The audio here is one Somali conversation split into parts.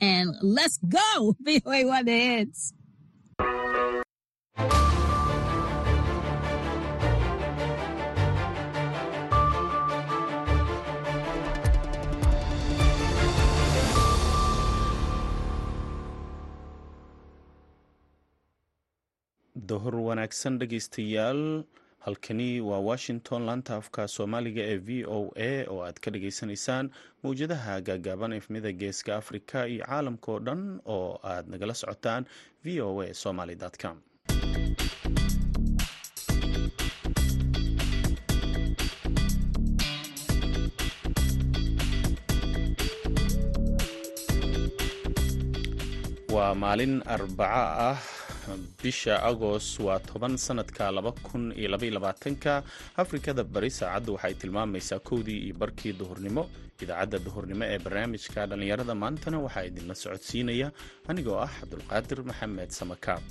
And let's go! VOA One The Hits. dohor wanaagsan dhegaystayaal halkani waa washington laanta afka soomaaliga ee v o a oo aad ka dhageysanaysaan mawjadaha gaagaaban efmida geeska afrika iyo caalamka dhan oo aad nagala socotaan v o a somaly com. Waa maalin arbaco ah bisha agost waa toban sanadka laba kun iyo labaiyo labaatanka. Afrikada bari saacaddu waxay tilmaamaysaa kowdii iyo barkii duhurnimo. Idaacadda duhurnimo ee barnaamijka dhallinyarada maantana waxaa idinla socodsiinaya. Anigoo ah cabdulqaadir maxamed samakaab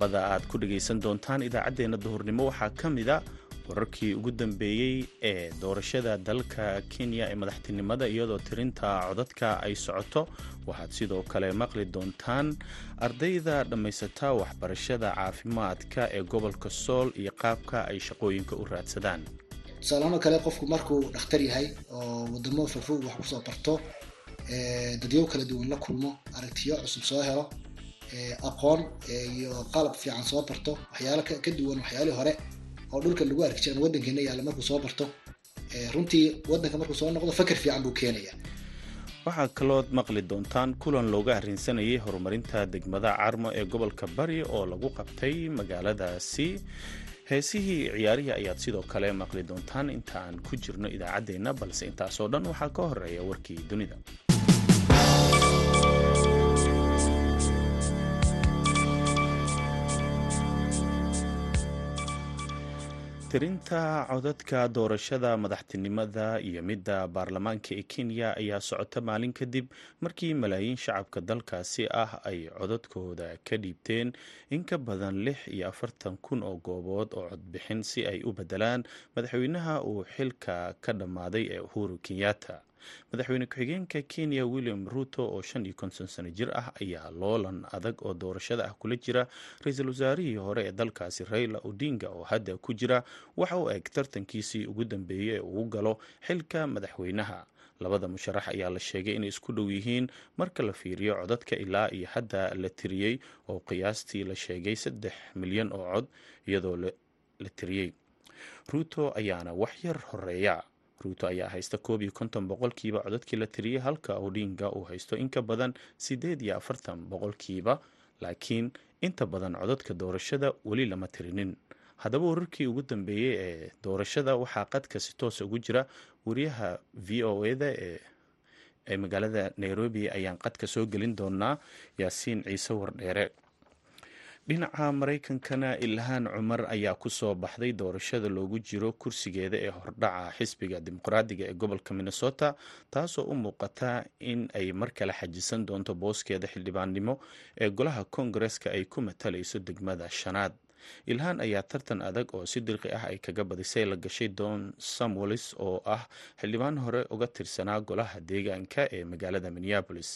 qodobada aad ku dhagaysan doontaan idaacaddeenna duhurnimo waxaa ka mida wararkii ugu dambeeyey ee doorashada dalka kenya ee madaxtinimada iyadoo tirinta codadka ay socoto. Waxaad sidoo kale maqli doontaan ardayda dhammaysata waxbarashada caafimaadka ee gobolka sool iyo qaabka ay shaqooyinka u raadsadaan. Tusaalaanoo kale qofku markuu dhakhtar yahay oo wadamo fogfog wax ku soo barto dadyo kala duwan la kulmo aragtiyo cusub soo helo aqoon iyo qalab fiican soo barto. Waxyaalo ka duwan waxyaalihii hore oo dhulka lagu arki jira wadankeena yaalla markuu soo barto runtii wadanka markuu soo noqdo fakar fiican buu keenaya waxaa kalood maqli doontaan kulan looga arrinsanayay horumarinta degmada carmo ee gobolka bari oo lagu qabtay magaaladaasi heesihii ciyaarihii ayaad sidoo kale maqli doontaan. Inta aan ku jirno idaacaddeenna balse intaasoo dhan waxaa ka horreeya warkii dunida tirinta codadka doorashada madaxtinimada iyo midda baarlamaanka ee kenya ayaa socota maalin kadib markii malaayiin shacabka dalkaasi ah ay codadkooda ka dhiibteen in ka badan lix iyo afartan kun oo goobood oo codbixin si ay u bedelaan madaxweynaha uu xilka ka dhammaaday ee uhuru kenyatta madaxweyne ku-xigeenka kenya william ruto oo shan iyo konton sano jir ah ayaa loolan adag oo doorashada ah kula jira. Ra'iisul wasaarihii hore ee dalkaasi raila odinga oo hadda ku jira waxa uu eg tartankiisii ugu dambeeyey ee uu galo xilka madaxweynaha. Labada musharax ayaa la sheegay inay isku dhow yihiin marka la fiiriyo codadka ilaa iyo hadda la tiriyey oo qiyaastii la sheegay saddex milyan oo cod iyadoo la tiriyey ruto ayaana wax yar horreeya ruuto ayaa haysta koob iyo konton boqolkiiba codadkii la tiriyey halka odinga uu haysto in ka badan siddeed iyo afartan boqolkiiba. Laakiin inta badan codadka doorashada weli lama tirinin. Haddaba wararkii ugu dambeeyey ee doorashada waxaa qadka si toosa ugu jira. Wariyaha v o eda ee magaalada nairobi ayaan qadka soo gelin doonaa yaasiin ciise wardheere dhinaca maraykankana ilhaan cumar ayaa ku soo baxday doorashada loogu jiro kursigeeda ee hordhaca xisbiga dimuqraadiga ee gobolka minnesota taasoo u muuqata in ay mar kale xajisan doonto booskeeda xildhibaannimo ee golaha koongareska ay ku matalayso degmada shanaad ilhaan ayaa tartan adag oo si dirqi ah ay kaga badisay la gashay don samuelis oo ah xildhibaan hore uga tirsanaa golaha deegaanka ee magaalada minneabolis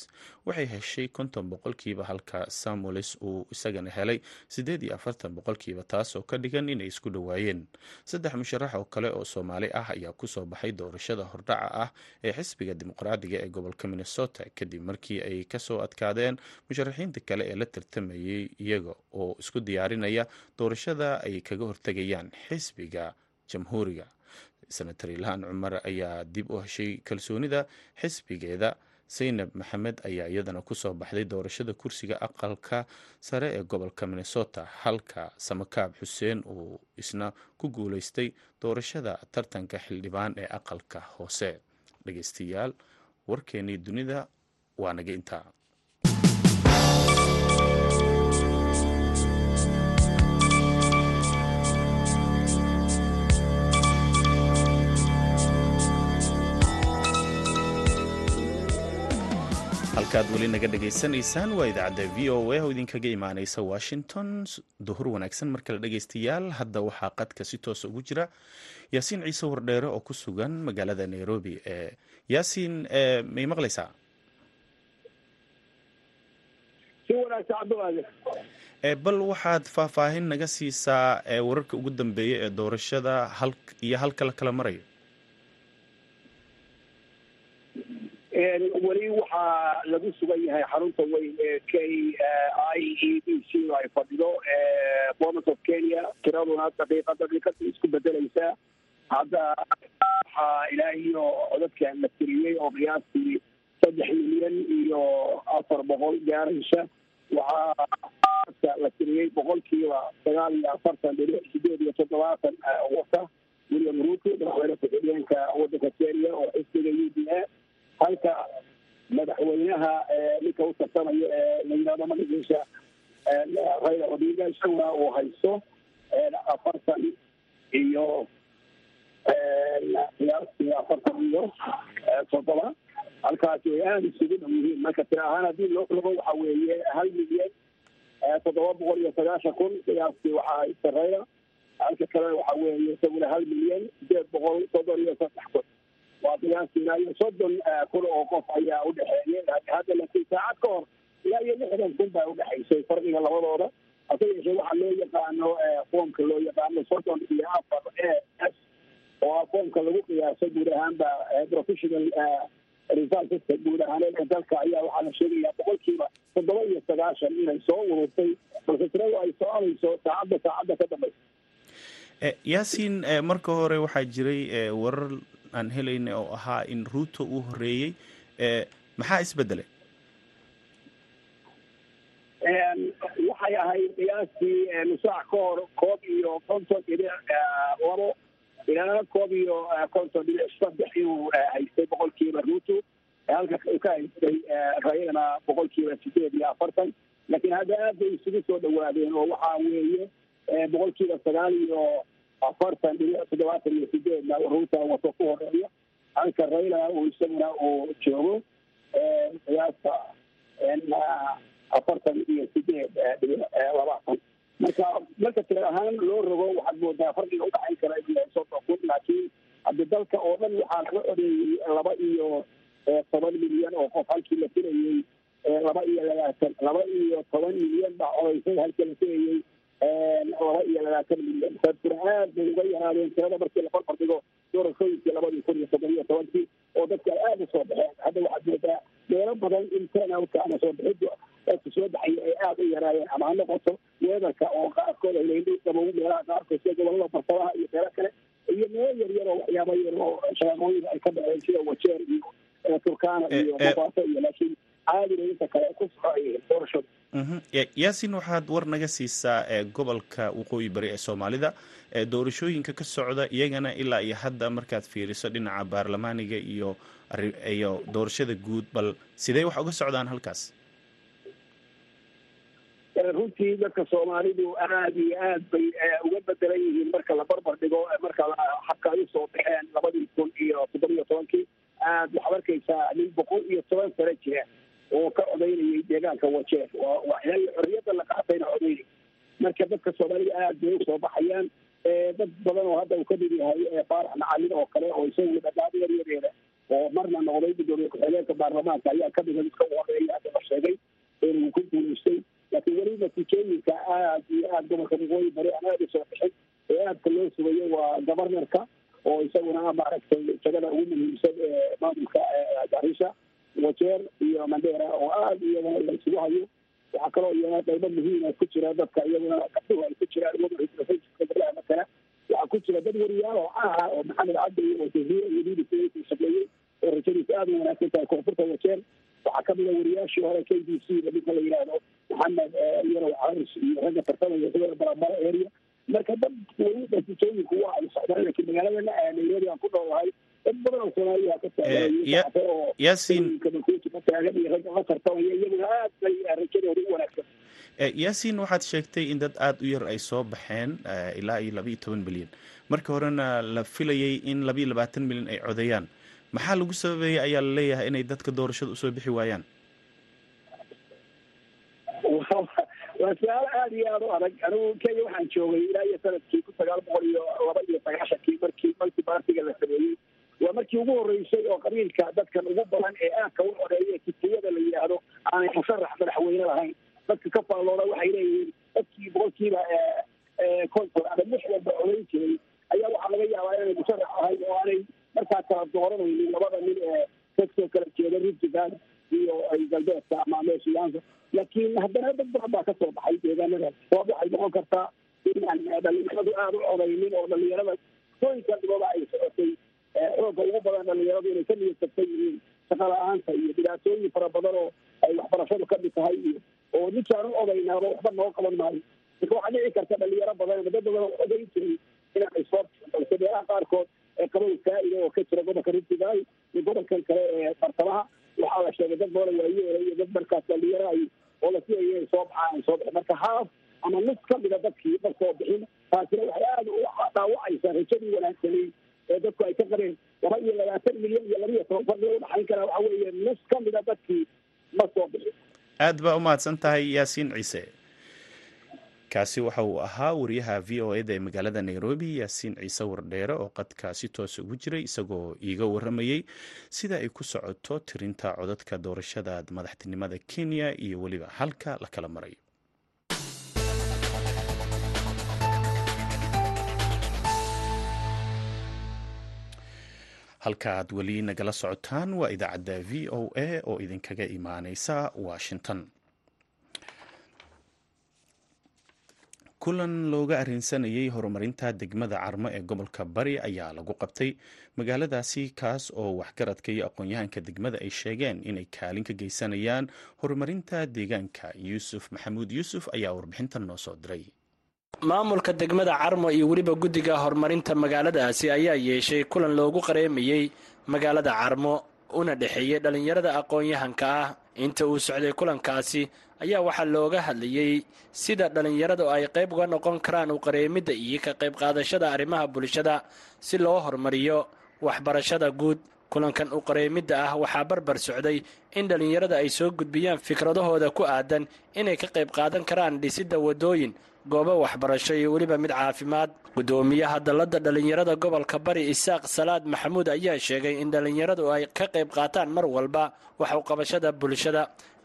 waxay heshay konton boqolkiiba halka samuelis uu isagana helay siddeed iyo afartan boqolkiiba taasoo ka dhigan inay isku dhowaayeen. Saddex musharax oo kale oo soomaali ah ayaa ku soo baxay doorashada hordhaca ah ee xisbiga dimuqraadiga ee gobolka minnesota kadib markii ay ka soo adkaadeen musharaxiinta kale ee la tartamayay iyaga oo isku diyaarinaya doorashada ay kaga hortegayaan xisbiga jamhuuriga. Senator ilhaan cumar ayaa dib u heshay kalsoonida xisbigeeda. Saynab maxamed ayaa iyadana ku soo baxday doorashada kursiga aqalka sare ee gobolka minnesota halka samakaab xuseen uu isna ku guuleystay doorashada tartanka xildhibaan ee aqalka hoose. Dhegeystayaal warkeenii dunida waa naga intaa halkaad weli naga dhagaysanaysaan waa idaacadda v o a oo idinkaga imaaneysa washington. Duhur wanaagsan mar kale dhegaystayaal hadda waxaa qadka si toosa ugu jira yaasiin ciise wardheere oo ku sugan magaalada nairobi. Yaasiin may maqlaysaa? Bal waxaad faahfaahin naga siisaa wararka ugu dambeeya ee doorashada iyo halka la kala marayo weli waxaa lagu sugan yahay xarunta weyn ee k i e b c ay fadhido bomas of kenya. Tiraduna daqiiqa daqiiqada isku bedelaysaa hadda waxaa ilaa iyo codadkan la tiriyey oo qiyaastii saddex milyan iyo afar boqol gaaraysa waxaa la tiriyey boqolkiiba sagaal iyo afartan dhibic sideed iyo toddobaatan wata. William ruto madaxweyne ku-xigeenka wadanka kenya oo xisbiga u d a halka madaxweynaha ninka u tartamaya ee la yidhahdo magaciisa rayla odinga isaguna uu haysto afartan iyo qiyaastii afartan iyo toddoba. Halkaasi way aada isugu dhow yihiin marka tira ahaan haddii loo rogo waxa weeye hal milyan toddoba boqol iyo sagaashan kun qiyaastii waxaa haysta rayla halka kale waxa weeye isaguna hal milyan sideed boqol soddon iyo saddex kun waa qiyaastii ilaa iyo soddon kun oo qof ayaa udhexeeyay hadda laakiin saacad ka hor ilaa iyo lixdan kun baa udhexaysay farqiga labadooda. Hase yeeshee waxaa loo yaqaano foomka loo yaqaano soddon iyo afar a s oo ah foomka lagu qiyaasay guud ahaanba professional resultska guud ahaaneed ee dalka ayaa waxaa la sheegayaa boqolkiiba toddoba iyo sagaashan inay soo ururtay balse tiradu ay soconayso saacadda saacadda ka dambaysa yaasiin marka hore waxaa jiray warar aan helayna oo ahaa in ruuto uu horeeyey maxaa isbedelay? Waxay ahayd qiyaastii nusaac ka hor koob iyo konton dhibic labo ilaa koob iyo konton dhibic saddex inuu haystay boqolkiiba ruto halka ka haystay rayana boqolkiiba sideed iyo afartan. Laakiin hadda aad bay isugu soo dhawaadeen oo waxaa weeye boqolkiiba sagaal iyo afartan dhibic toddobaatan iyo sideedna ruuta wato ku horreeya halka rayla uu isaguna uu joogo qiyaasta afartan iyo sideed labaatan. Marka marka tira ahaan loo rogo waxaad moodaa farqiga udhaxayn kara inuu yahay kun laakiin haddi dalka oo dhan waxaa laga codeeyey laba iyo toban milyan oo qof halkii la filayey laba iyo labaatan laba iyo toban milyan baa codeysay halkii la filayey laba iyo labaatan milyan dadkuna aad bay uga yaraadeen tirada markii la dhigo doorashooyinkii labadii kun iyo iyo tobankii oo dadka ay aada u soo baxeen hadda waxaad moodaa meelo badan in turnout ama soo bixidu dadka soo baxaya ay aada u yaraayeen ama ha noqoto weedarka oo qaarkood ay leydhay qabow meelaha qaarkood sida gobollada bartamaha iyo meelo kale iyo meelo yar yar oo waxyaaba yar oo shaqooyin ay ka dhaceen sida wajeer iyo turkana iyo mabaaso iyo laakiin caadiga inta kale ku socoyihiin doorashada yaasin waxaad war naga siisaa gobolka waqooyi bari ee soomaalida doorashooyinka ka socda iyagana ilaa iyo hadda markaad fiiriso dhinaca baarlamaaniga iyo iyo doorashada guud. Bal sidee wax uga socdaan halkaas? Runtii dadka soomaalidu aad iyo aad bay uga bedelan yihiin marka la barbar dhigo marka habka ay u soo baxeen labadii kun iyo toddoba iyo tobankii aad waxaad arkaysaa nin boqol iyo toban sano jira oo ka codaynayay deegaanka wajeer xorriyadda la qaatayna codaynay marka dadka soomaalida aad bay u soo baxayaan dad badan oo hadda uu ka mid yahay faarax macalin oo kale oo isagu dhadhaab yaryareeda oo marna noqday gudoomiye ku-xigeenka baarlamaanka ayaa kamida midka u horreeya hadda la sheegay inuu ku guulaystay laakiin weli natiijooyinka aad iyo aad gobolka waqooyi bari aada u soo bixin ee aadka loo sugayo waa governorka oo isaguna maaragtay jagada ugu muhiimsan ee maamulka garisha wajeer iyo mandera oo aada iyagana la isugu hayo. Waxaa kaloo iyana qaybo muhiima ku jira dadka iyaguna gabdhuhu ay ku jiraan gobolaha matala waxaa ku jira dad wariyaal oo caaha oo maxamed cabdi oo jaziira iyo oo rajadiisa aada u wanaagsan tahay koonfurta wajeer. Waxaa ka mid a wariyaashii hore k b c ninka la yidhaahdo maxamed yarow caris iyo ragga tartamaya sida barabara area. Marka dad weli natiijooyinku waa ay socdaan laakiin magaaladana nairobi aan ku noolahay Eh, yaasin eh, waxaad sheegtay in dad aada u yar ay soo baxeen eh, ilaa iyo labaiyo toban milyan. Marka horena la filayay in labaiyo labaatan milyan ay codeeyaan maxaa lagu sababaya ayaa la leeyahay inay dadka doorashada u soo bixi waayaan? Waa su'aal aada iyo aada u adag. Anigu kenya waxaan joogay ilaa iyo sannadkii kun sagaal boqol iyo laba iyo sagaashankii markii multi bartiga la sameeyey waa markii ugu horreysay oo qabiilka dadkan ugu badan ee aadka u xoreeya kitiyada la yidhaahdo aanay musharax madaxweyne lahayn. Dadka ka faallooda waxay leeyihiin dadkii boqolkiiba konton ama lix walba codayn jiray ayaa waxaa laga yaabaa inay musharax ahayn oo aanay markaa kala dooranaynin labada nin ee ka soo kala jeeda riftigan iyo galbeedka ama meeshiyaanka laakiin haddana dad badan baa ka soo baxay deegaanadaas sabab waxay noqon kartaa inaan dhalinyaradu aada u codaynin oo dhalinyarada sooyinka dhibada ay socotay xoogga ugu badan dhalinyaradu inay ka niyadtabsan yihiin shaqa la'aanta iyo dhibaatooyin fara badan oo ay waxbarashadu ka mid tahay iyo oo ninkaan u odaynaaba waxba noo qaban maayo marka waxaa dhici karta dhalinyaro badan ama dad badan oo odayn jiray inaanay soo balse meelaha qaarkood ee qabow faa-ida oo ka jira gobolka rintigaay iyo gobolkan kale ee bartamaha waxaa la sheegay dad badan waayeela iyo dad markaas dhalinyaro ay oo la siyaya inay soo baxaan ay soo baxeen marka haaf ama nus ka mida dadkii ma soo bixin taasina waxay aada u dhaawacaysaa rajadii wanaagsanay ee dadku ay ka qabeen laba iyo labaatan milyan iyo laba iyo udhaxayn karaa waxa weeye nus ka mida dadkii ma soo bixin aad baa u mahadsan tahay yaasiin ciise. Kaasi waxa uu ahaa wariyaha v o eda ee magaalada nairobi yaasiin ciise wardheere oo qadkaasi toos ugu jiray isagoo iiga waramayey sida ay ku socoto tirinta codadka doorashada madaxtinimada kenya iyo weliba halka la kala maray halka aad weli nagala socotaan waa idaacadda v o a oo idinkaga imaaneysa washington. Kulan looga arrinsanayay horumarinta degmada carmo ee gobolka bari ayaa lagu qabtay. Magaaladaasi kaas oo waxgaradka iyo aqoon-yahanka degmada ay sheegeen inay kaalin ka geysanayaan horumarinta deegaanka. Yuusuf maxamuud yuusuf ayaa warbixintan noo soo diray maamulka degmada carmo iyo weliba guddiga horumarinta magaaladaasi ayaa yeeshay kulan loogu qareemayey magaalada carmo una dhexeeyey dhallinyarada aqoon-yahanka ah. Inta uu socday kulankaasi ayaa waxaa looga hadlayey sida dhallinyaradu ay qayb uga noqon karaan u qareemidda iyo ka qayb qaadashada arrimaha bulshada si loo horumariyo waxbarashada guud. Kulankan u qareemidda ah waxaa barbar socday in dhallinyarada ay soo gudbiyaan fikradahooda ku aadan inay ka qayb qaadan karaan dhisidda waddooyin goobo waxbarasho iyo weliba mid caafimaad. Guddoomiyaha dalladda dhallinyarada gobolka bari isaaq salaad maxamuud ayaa sheegay in dhallinyaradu ay ka qayb qaataan mar walba wax u qabashada bulshada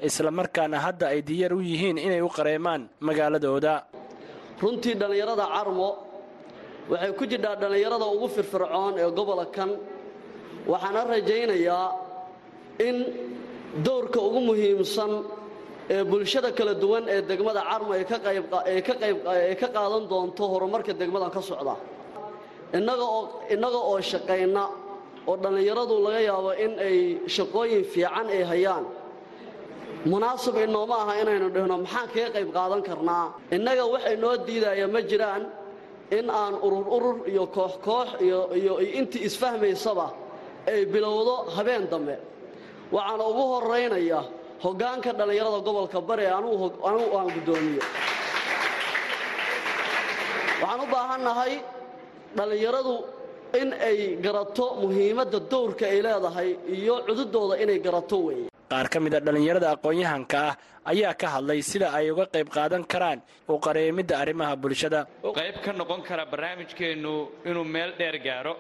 islamarkaana hadda ay diyaar u yihiin inay u qareemaan magaaladooda. Runtii dhallinyarada carmo waxay ku jirtaa dhallinyarada ugu firfircoon ee gobolkan waxaana rajaynayaa in dowrka ugu muhiimsan ee bulshada kala duwan ee degmada carmo ay ka qaadan doonto horumarka degmadan ka socda. Innaga oo shaqayna oo dhallinyaradu laga yaabo in ay shaqooyin fiican ay hayaan. Munaasib inooma aha inaynu dhihno maxaan kaga qayb qaadan karnaa? Innaga waxay noo diidaya ma jiraan in aan urur urur iyo koox koox iyo intii isfahmaysaba ay bilowdo habeen dambe. Waxaana ugu horaynaya hoggaanka dhallinyarada gobolka bari aan guddoomiyo waxaan u baahannahay dhallinyaradu in ay garato muhiimadda dowrka ay leedahay iyo cududooda inay garato weeye. Qaar ka mid a dhallinyarada aqoon-yahanka ah ayaa ka hadlay sida ay uga qayb qaadan karaan u qareemidda arrimaha bulshada. Qayb ka noqon kara barnaamijkeennu inuu meel dheer gaaro.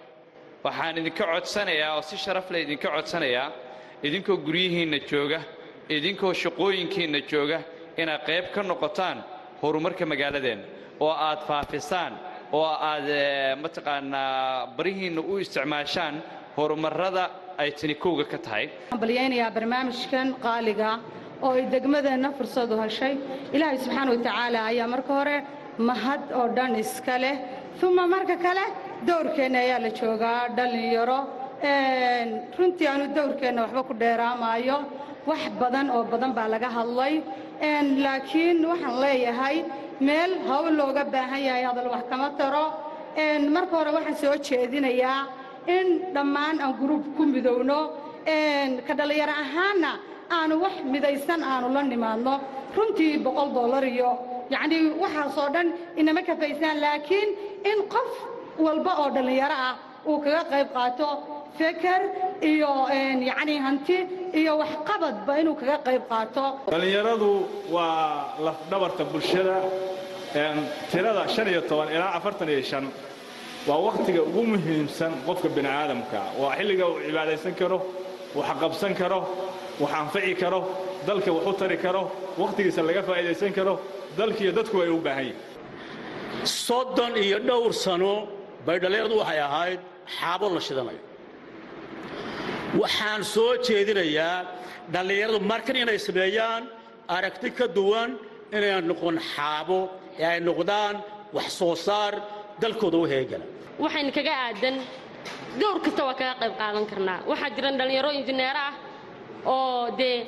Waxaan idinka codsanayaa oo si sharaf leh idinka codsanayaa idinkoo guryihiinna jooga idinkoo shaqooyinkiinna jooga inaad qayb ka noqotaan horumarka magaaladeenna oo aad faafisaan oo aad mataqaanaa barihiinna u isticmaashaan horumarrada ay tani kowga ka tahay. Waxaan balyaynayaa barnaamijkan qaaliga oo ay degmadeenna fursadu heshay. Ilaahay subxaana wa tacaala ayaa marka hore mahad oo dhan iska leh uma marka kale dowrkeenna ayaa la joogaa dhallinyaro runtii aanu dowrkeenna waxba ku dheeraamaayo wax badan oo badan baa laga hadlay. Laakiin waxaan leeyahay meel hawl looga baahan yahay hadal wax kama taro. Marka hore waxaan soo jeedinayaa in dhammaan aan guruub ku midowno. Ka dhallinyaro ahaanna aanu wax midaysan aanu la nimaadno. Runtii boqol dollar iyo yacnii waxaasoo dhan inama kafaysaan laakiin in qof walba oo dhallinyaro ah uu kaga qayb qaato feker iyo yacni hanti iyo waxqabadba inuu kaga qayb qaato dhallinyaradu waa lafdhabarta bulshada tirada shan iyo toban ilaa afartan iyo shan waa wakhtiga ugu muhiimsan qofka bini aadamka waa xilliga uu cibaadaysan karo wax qabsan karo wax anfici karo dalka wax u tari karo wakhtigiisa laga faa'iidaysan karo dalkiiyo dadku ay u baahan yihiin soddon iyo dhowr sano bay dhallinyaradu waxay ahayd xaabo la shidanayo waxaan soo jeedinayaa dhallinyaradu markan inay sameeyaan aragti ka duwan inay noqon xaabo ee ay noqdaan wax soo saar dalkooda u heegala. Waxayna kaga aadan dowr kasta waa kaga qayb qaadan karnaa. Waxaa jiran dhallinyaro injineero ah oo dee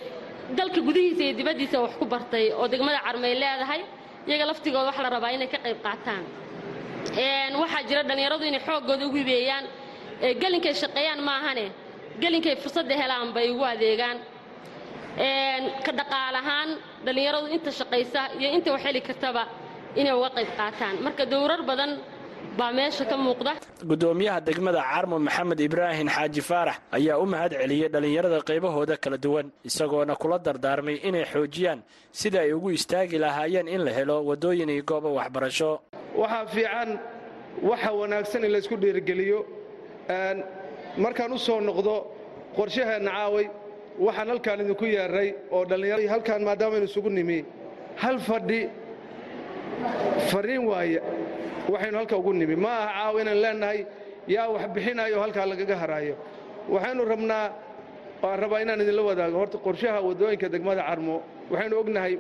dalka gudihiisa iyo dibaddiisa wax ku bartay oo degmada carmay leedahay iyaga laftigooda waxa la rabaa inay ka qayb qaataan. Waxaa jira dhallinyaradu inay xooggooda ugu hibeeyaan gelinkay shaqeeyaan maahane gelinkay fursadda helaan bay ugu adeegaan. Ka dhaqaal ahaan dhallinyaradu inta shaqaysa iyo inta wax heli kartaba inay uga qayb qaataan. Marka dowrar badan baa meesha ka muuqda. Gudoomiyaha degmada carmo maxamed ibraahim xaaji faarax ayaa u mahad celiyey dhallinyarada qaybahooda kala duwan isagoona kula dardaarmay inay xoojiyaan sida ay ugu istaagi lahaayeen in la helo waddooyin iyo goobo waxbarasho. Waxaa fiican waxa wanaagsan in laysku dhiirigeliyo markaan u soo noqdo qorshaheenna caaway waxaan halkaan idinku yeeray oo dhallinyaro halkaan maadaamaaynu isugu nimi hal fadhi fariin waaye waxaynu halka ugu nimi. Ma aha caawa inaan leennahay yaa wax bixinayo halkaa lagaga haraayo. Waxaynu rabnaa waan rabaa inaan idinla wadaago. Horta qorshaha waddooyinka degmada carmo waxaynu ognahay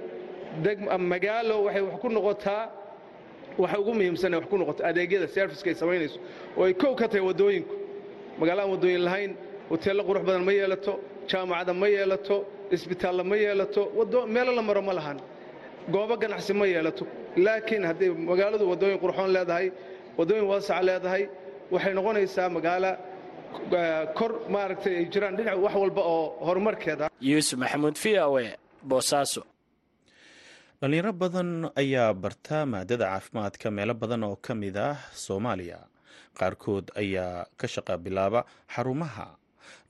magaalo waxay wax ku noqotaa waxa ugu muhiimsan wax ku noqoto adeegyada serviska ay samaynayso oo ay kow ka tahay waddooyinku magaalo aan waddooyin lahayn hoteello qurux badan ma yeelato jaamacada ma yeelato isbitaalla ma yeelato meelo la maro ma lahan. Goobo ganacsi ma yeelato. Laakiin hadday magaaladu waddooyin qurxoon leedahay waddooyin waasaca leedahay waxay noqonaysaa magaalo kor maaragtay ay jiraan dhinac wax walba oo horumarkeeda. Yuusuf maxamuud v o e boosaaso. Dhalinyaro badan ayaa barta maadada caafimaadka meelo badan oo ka mid ah soomaaliya qaarkood ayaa ka shaqa bilaaba xarumaha.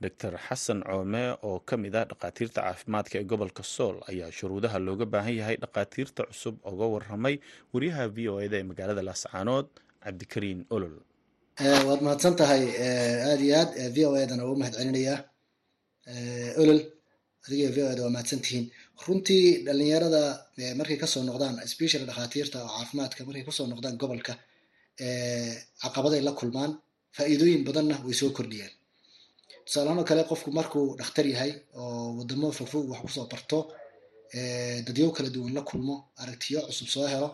Doctor xasan coome oo ka mid ah dhakhaatiirta caafimaadka ee gobolka sool ayaa shuruudaha looga baahan yahay dhakhaatiirta cusub oga waramay wariyaha v o eda ee magaalada laascaanood cabdikariin olol. Waad mahadsan tahay aada iyo aad v o edana ugu mahad celinayaa olol adiga v o eda waa mahadsan tihiin. Runtii dhalinyarada markay ka soo noqdaan special dhakhaatiirta oo caafimaadka markay ka soo noqdaan gobolka caqabaday la kulmaan faa'iidooyin badanna way soo kordhiyaan tusaalahaan oo kale qofku markuu dhakhtar yahay oo wadamo fogfog wax ku soo barto dadyow kala duwan la kulmo aragtiyo cusub soo helo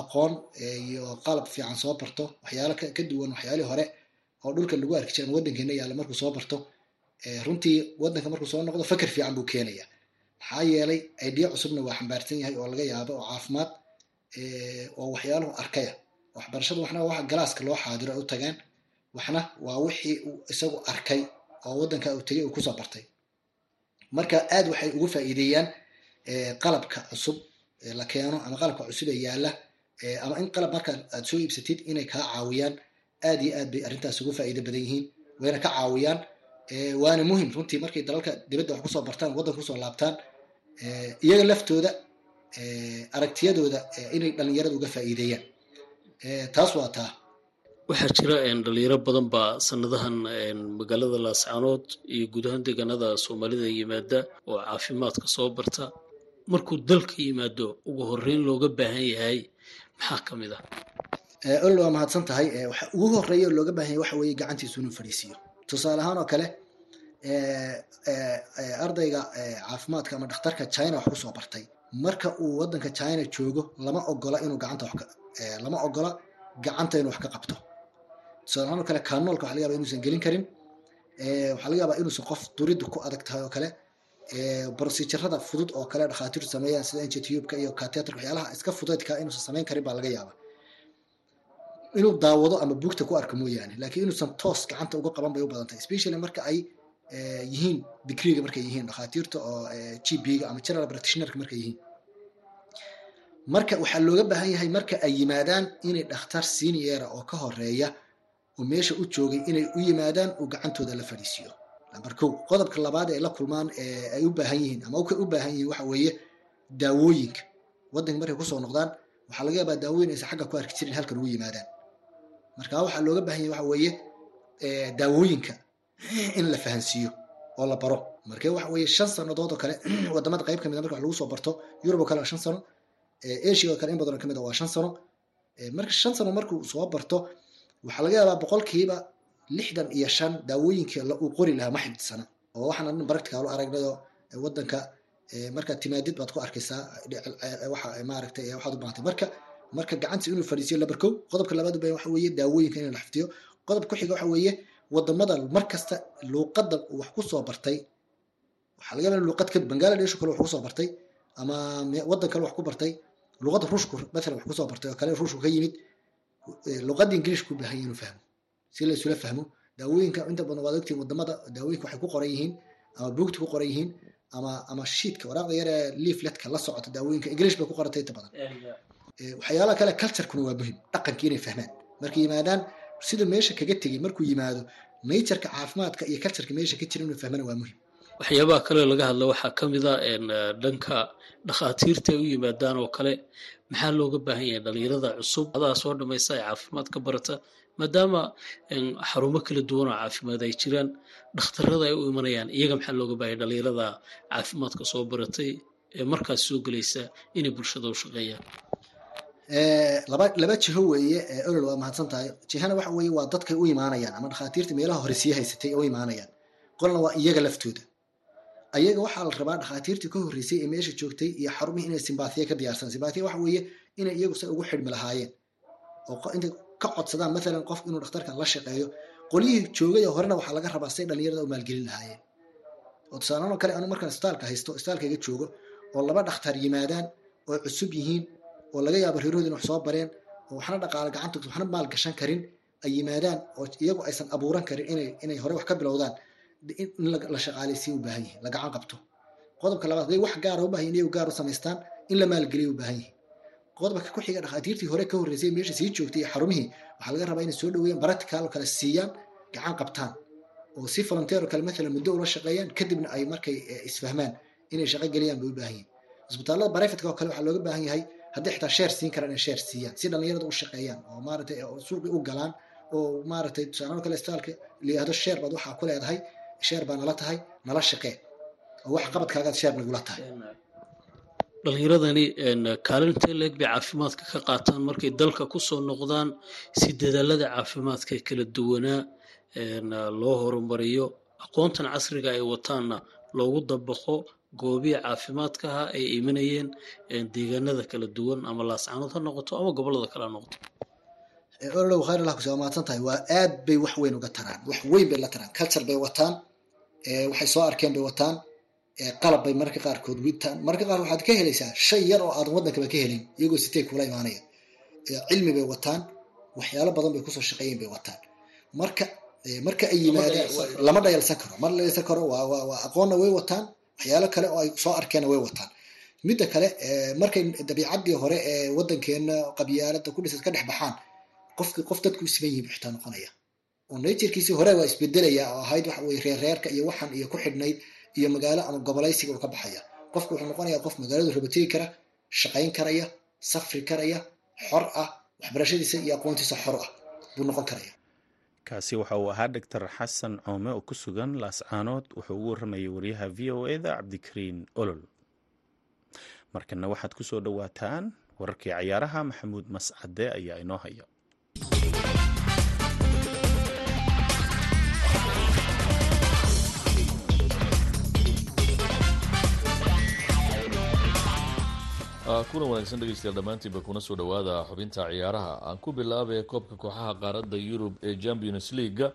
aqoon iyo qalab fiican soo barto waxyaalo ka duwan waxyaalihii hore oo dhulka lagu arki jira ama waddankeena yaalla markuu soo barto runtii waddanka markuu soo noqdo fakar fiican buu keenaya maxaa yeelay idea cusubna waa xambaarsan yahay oo laga yaabo oo caafimaad oo waxyaaluhu arkaya waxbarashadu waxna waa galaaska loo xaadiro u tagaan waxna waa wixii uu isagu arkay oo waddanka uu tegay uu ku soo bartay. Marka aad waxay ugu faa'iideeyaan qalabka cusub la keeno ama qalabka cusub ee yaalla ama in qalab marka aad soo iibsatid inay kaa caawiyaan aad iyo aad bay arrintaas ugu faa'iido badan yihiin. Wayna ka caawiyaan waana muhiim runtii markay dalalka dibadda wax ku soo bartaan waddanka ku soo laabtaan iyaga laftooda aragtiyadooda inay dhallinyarada uga faa'iideeyaan taas waa taa. Waxaa jira dhalinyaro badan baa sanadahan magaalada laascaanood iyo guud ahaan deegaanada soomaalida yimaada oo caafimaadka soo barta. Markuu dalka yimaado ugu horeyn looga baahan yahay maxaa ka mid ah? Olol waa mahadsan tahay waxa ugu horreeya oo looga baahan yahay waxa weeye gacantiisu inuu fadhiisiiyo tusaale ahaan oo kale ardayga caafimaadka ama dhakhtarka china wax ku soo bartay marka uu waddanka china joogo lama ogola inuu gacanta wax lama ogola gacanta inuu wax ka qabto. Tusaale ahaan oo kale kanoolka waxa laga yaba inuusan gelin karin. Waxaa laga yaabaa inuusan qof duriddu ku adag tahay oo kale. Procedurada fudud oo kale dhakhaatiirtu sameeyaan sida injitubka iyo cateter waxyaalaha iska fudaydka inuusan samayn karin baa laga yaaba inuu daawado ama buugta ku arko mooyaane laakiin inuusan toos gacanta uga qaban bay u badan tahay especially marka ay yihiin digriga markay yihiin dhakhaatiirta oo gp-ga ama general practitionerka markay yihiin. Marka waxaa looga baahan yahay marka ay yimaadaan inay dhakhtar seniora oo ka horreeya oo meesha u joogay inay u yimaadaan uu gacantooda la fadhiisiiyo namber kow qodobka labaad ay la kulmaan ay u baahan yihiin ama u baahan yihiin waxa weeye daawooyinka. Waddanka markay ku soo noqdaan waxaa laga yaabaa daawooyin aysan xagga ku arki jirin halkan ugu yimaadaan. Marka waxaa looga baahan yahay waxa weeye daawooyinka in la fahansiiyo oo la baro. Marka waxa weeye shan sannadood oo kale waddamada qayb ka mid marka wax lagu soo barto yurub oo kale waa shan sano. Asia oo kale in badan oo ka mid a waa shan sano. Marka shan sano markuu soo barto waxaa laga yaabaa boqolkiiba lixdan iyo shan daawooyinka uu qori lahaa ma xifdisana oo waxaan dhan practical u aragnayo wadanka markaad timaadid baad ku arkaysaa waxa maaragtay waxaad u baahantay marka marka gacanta inuu fadhiisiyo labarkow qodobka labaad baahan waxa weeye daawooyinka in la xifdiyo. Qodobka ku xiga waxa weeye waddamada mar kasta luuqadda wax ku soo bartay waxaa laga yaabaa luuqad ka bangaladesh kale wax ku soo bartay ama wadan kale wax ku bartay luuqadda ruushku mathalan wax ku soo bartay oo kale ruushku ka yimid luuqadda ingiliishku u baahan yahay inuu fahmo. Si la isula fahmo daawooyinka inta badan waad ogtiin waddamada daawooyinka waxay ku qoran yihiin ama buugta ku qoran yihiin ama ama shiitka waraaqda yar ee leafletka la socota daawooyinka english bay ku qorantay inta badan. Waxyaalaha kale culturekuna waa muhiim dhaqankii inay fahmaan. Markay yimaadaan sida meesha kaga tegay markuu yimaado natureka caafimaadka iyo cultureka meesha ka jira inuu fahmana waa muhiim waxyaabaha kale laga hadla waxaa ka mid a dhanka dhakhaatiirta ay u yimaadaan oo kale maxaa looga baahan yahay? Dhalinyarada cusub adaa soo dhamaysa ee caafimaad ka barata maadaama xarumo kala duwan oo caafimaad ay jiraan dhakhtarada ay u imanayaan iyaga maxaa looga baahan dhalinyarada caafimaadka soo baratay ee markaas soo gelaysa inay bulshada u shaqeeyaan laba laba jiho weeye olol waa mahadsan tahay jihana waxa weeye waa dadkay u imaanayaan ama dhakhaatiirta meelaha hore haysatay u imaanayaan. Qolna waa iyaga laftooda. Ayaga waxaa la rabaa dhakhaatiirtii ka horreysay ee meesha joogtay iyo xarumihii inay simbaathiya ka diyaarsan. Simbaathiya waxa weeye inay iyagu say ugu xidhmi lahaayeen. Oo intay ka codsadaan mathalan qof inuu dhakhtarkan la shaqeeyo qolyihii joogay oo horena waxaa laga rabaa say dhalinyarada u maalgelin lahaayeen. Oo tusaalahan oo kale anu markaan isbitaalka haysto isbitaalkayga joogo oo laba dhakhtar yimaadaan oo cusub yihiin oo laga yaabo reerhoodin wax soo bareen oo waxna dhaqaale gacanta waxna maal gashan karin ay yimaadaan oo iyagu aysan abuuran karin inay hore wax ka bilowdaan. In la shaqaaleysiya u baahan yihiin la gacan qabto. Qodobka labaad haday wax gaara u baahan yihiin iyagu gaar u samaystaan in la maalgeliya u baahan yihiin qodobka ku xiga dhakhaatiirtii hore ka horreysay meesha sii joogtay iyo xarumihii waxaa laga rabaa inay soo dhaweeyaan practical oo kale siiyaan gacan qabtaan. Oo si volunteer oo kale mathalan muddo ula shaqeeyaan kadibna ay markay isfahmaan inay shaqo geliyaan bay u baahan yihiin isbitaallada barefetka oo kale waxaa looga baahan yahay haddii xitaa sheer siin karaan inay sheer siiyaan. Si dhalinyarada u shaqeeyaan oo maaragtay suuqii u galaan oo maaragtay tusaalahan kale isbitaalka layihahdo sheer baad waxaa ku leedahay sheer baa nala tahay nala shaqee. Oo wax qabadkaagaad sheer nagula tahay. Dhalinyaradani kaalinta leeg bay caafimaadka ka qaataan markay dalka ku soo noqdaan si dadaalada caafimaadka ee kala duwanaa loo horumariyo aqoontan casriga ay wataanna loogu dabaqo goobihi caafimaadkaha ay imanayeen deegaanada kala duwan ama laascanood ha noqoto ama gobollada kale ha noqoto. Ololow khayr allah ku soo mahadsan tahay waa aad bay wax weyn uga taraan wax weyn bay la taraan culture bay wataan waxay soo arkeen bay wataan qalab bay mararka qaarkood witaan. Mararka qaar waxaad ka helaysaa shay yar oo aadan waddankaba ka helin iyagoo sitay kula imaanaya. Cilmi bay wataan waxyaalo badan bay ku soo shaqeeyeen bay wataan. Marka marka ay yimaadaan lama dhayalsan karo ma dhayalsan karo waa waa waa aqoonna way wataan waxyaalo kale oo ay soo arkeenna way wataan. Midda kale markay dabiicaddii hore ee waddankeena qabyaalada ku dhisad ka dhex baxaan qofki qof dadku u siman yihiin xitaa noqonaya. Oo naturkiisii hore waa isbedelaya oo ahayd reerreerka iyo waxan iyo ku xidhnayd iyo magaalo ama gobolaysiga uu ka baxaya. Qofku wuxuu noqonaya qof magaaladu rabategi kara shaqayn karaya safri karaya xor ah waxbarashadiisa iyo aqoontiisa xor ah buu noqon karaya kaasi waxa uu ahaa doctor xasan coome oo ku sugan laascaanood wuxuu ugu warramayay wariyaha v o eda cabdikariin olol. Markana waxaad ku soo dhowaataan wararkii cayaaraha maxamuud mascade ayaa inoo haya kulan wanaagsan dhegeystayaal dhammaantiinba kuna soo dhowaada xubinta ciyaaraha. Aan ku bilaabay koobka kooxaha qaaradda yurub ee champions leaga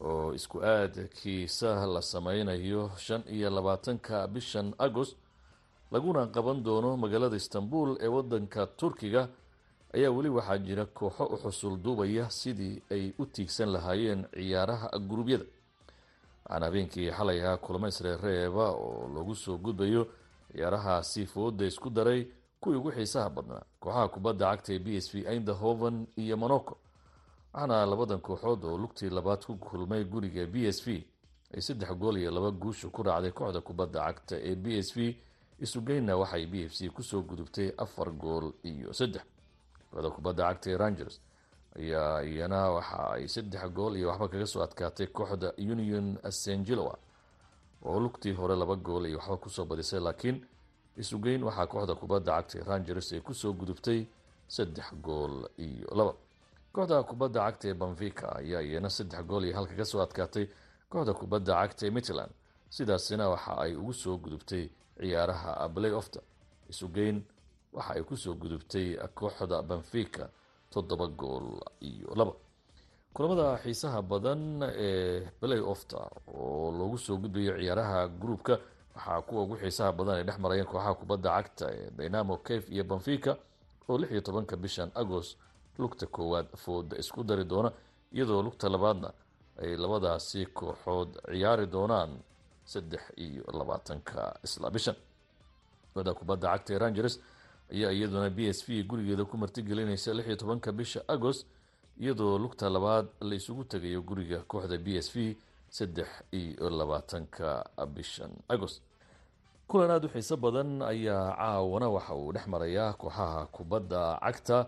oo isku aadkiisa la sameynayo shan iyo labaatanka bishan agost laguna qaban doono magaalada istanbul ee wadanka turkiga ayaa weli waxaa jira kooxo u xusul duubaya sidii ay u tiigsan lahaayeen ciyaaraha gurubyada waxaana habeenkii xalay ahaa kulamo isreereeba oo lagu soo gudbayo ciyaarahaasi fooda isku daray kuwii ugu xiisaha badnaa. Kooxaha kubadda cagta ee b s v eindhoven iyo monaco. Waxaana labadan kooxood oo lugtii labaad ku kulmay guriga b s v ay saddex gool iyo laba guusha ku raacday kooxda kubadda cagta ee b s v. Isugeyna waxay b f c ku soo gudubtay afar gool iyo saddex. Kooxda kubadda cagta ee rangers ayaa iyana waxa ay saddex gool iyo waxba kaga soo adkaatay kooxda union sangeloa oo lugtii hore laba gool iyo waxba ku soo badisay laakiin isugeyn waxaa kooxda kubadda cagta ee rangers ay ku soo gudubtay saddex gool iyo laba. Kooxda kubadda cagta ee banvika ayaa iyana saddex gool iyo hal kaga soo adkaatay kooxda kubadda cagta ee mitland sidaasina waxa ay ugu soo gudubtay ciyaaraha play ofta isugeyn waxa ay ku soo gudubtay kooxda banvika toddoba gool iyo laba kulamada xiisaha badan ee play ofta oo loogu soo gudbayo ciyaaraha gruupka waxaa kuwa ugu xiisaha badan ay dhex marayeen kooxaha kubadda cagta ee dynamo cave iyo banvika oo lix iyo tobanka bishan agost lugta koowaad fooda isku dari doona iyadoo lugta labaadna ay labadaasi kooxood ciyaari doonaan saddex iyo labaatanka isla bishan. Kooxda kubadda cagta ee rangers ayaa iyaduna b s v gurigeeda ku martigelinaysa lix iyo tobanka bisha agost iyadoo lugta labaad la isugu tegayo guriga kooxda b s v saddex iyo labaatanka bishan agost. Kulan aada u xiiso badan ayaa caawana waxa uu dhex marayaa kooxaha kubadda cagta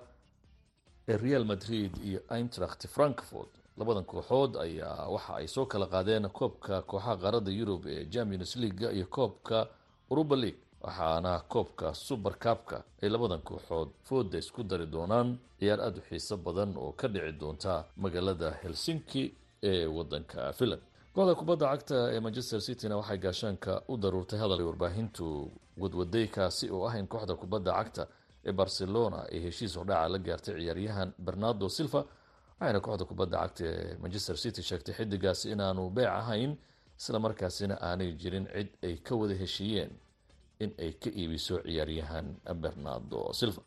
ee real madrid iyo eintracht frankfort labadan kooxood ayaa waxa ay soo kala qaadeen koobka kooxaha qaaradda yurub ee champions leaga iyo koobka uruba league waxaana koobka super kabka ay labadan kooxood fooda isku dari doonaan ciyaar aada u xiiso badan oo ka dhici doonta magaalada helsinki ee wadanka finland. Kooxda kubadda cagta ee manchester cityna waxay gaashaanka u daruurtay hadal warbaahintu wadwaday kaasi oo ah in kooxda kubadda cagta ee barcelona ay heshiis hordhaca la gaartay ciyaaryahan bernardo silva waxayna kooxda kubadda cagta ee manchester city sheegtay xidigaasi inaanu beec ahayn isla markaasina aanay jirin cid ay ka wada heshiiyeen in ay ka iibiso ciyaaryahan bernardo silva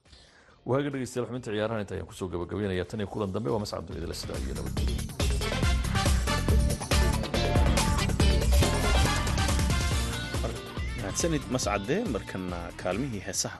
waaga dhegeystayaal xubinta ciyaarahan inta ayaan ku soo gabagabeynaya tan iyo kulan dambe waa mascad dunidala sidaa iyo nabadgelyo mahadsanid mascade markana kaalmihii heesaha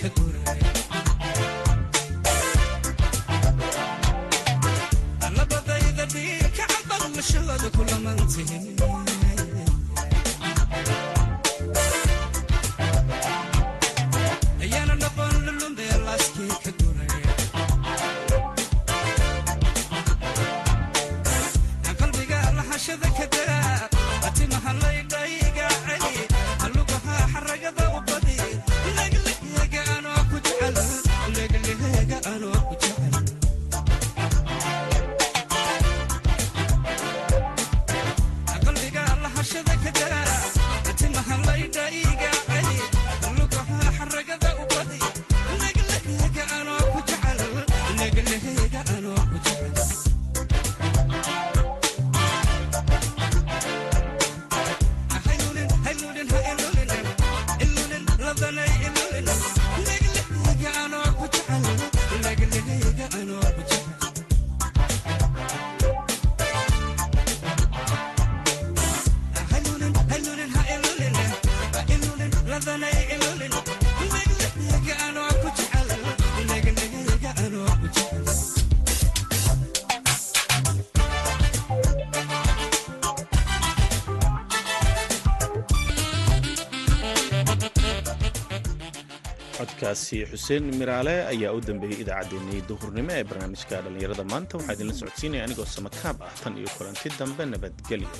ከጉ codkaasi xuseen miraale ayaa u dambeeyey idaacaddeenii duhurnimo ee barnaamijka dhallinyarada maanta. Waxaa idinla socodsiinaya anigoo samakaab ah tan iyo kulanti dambe nabadgelyo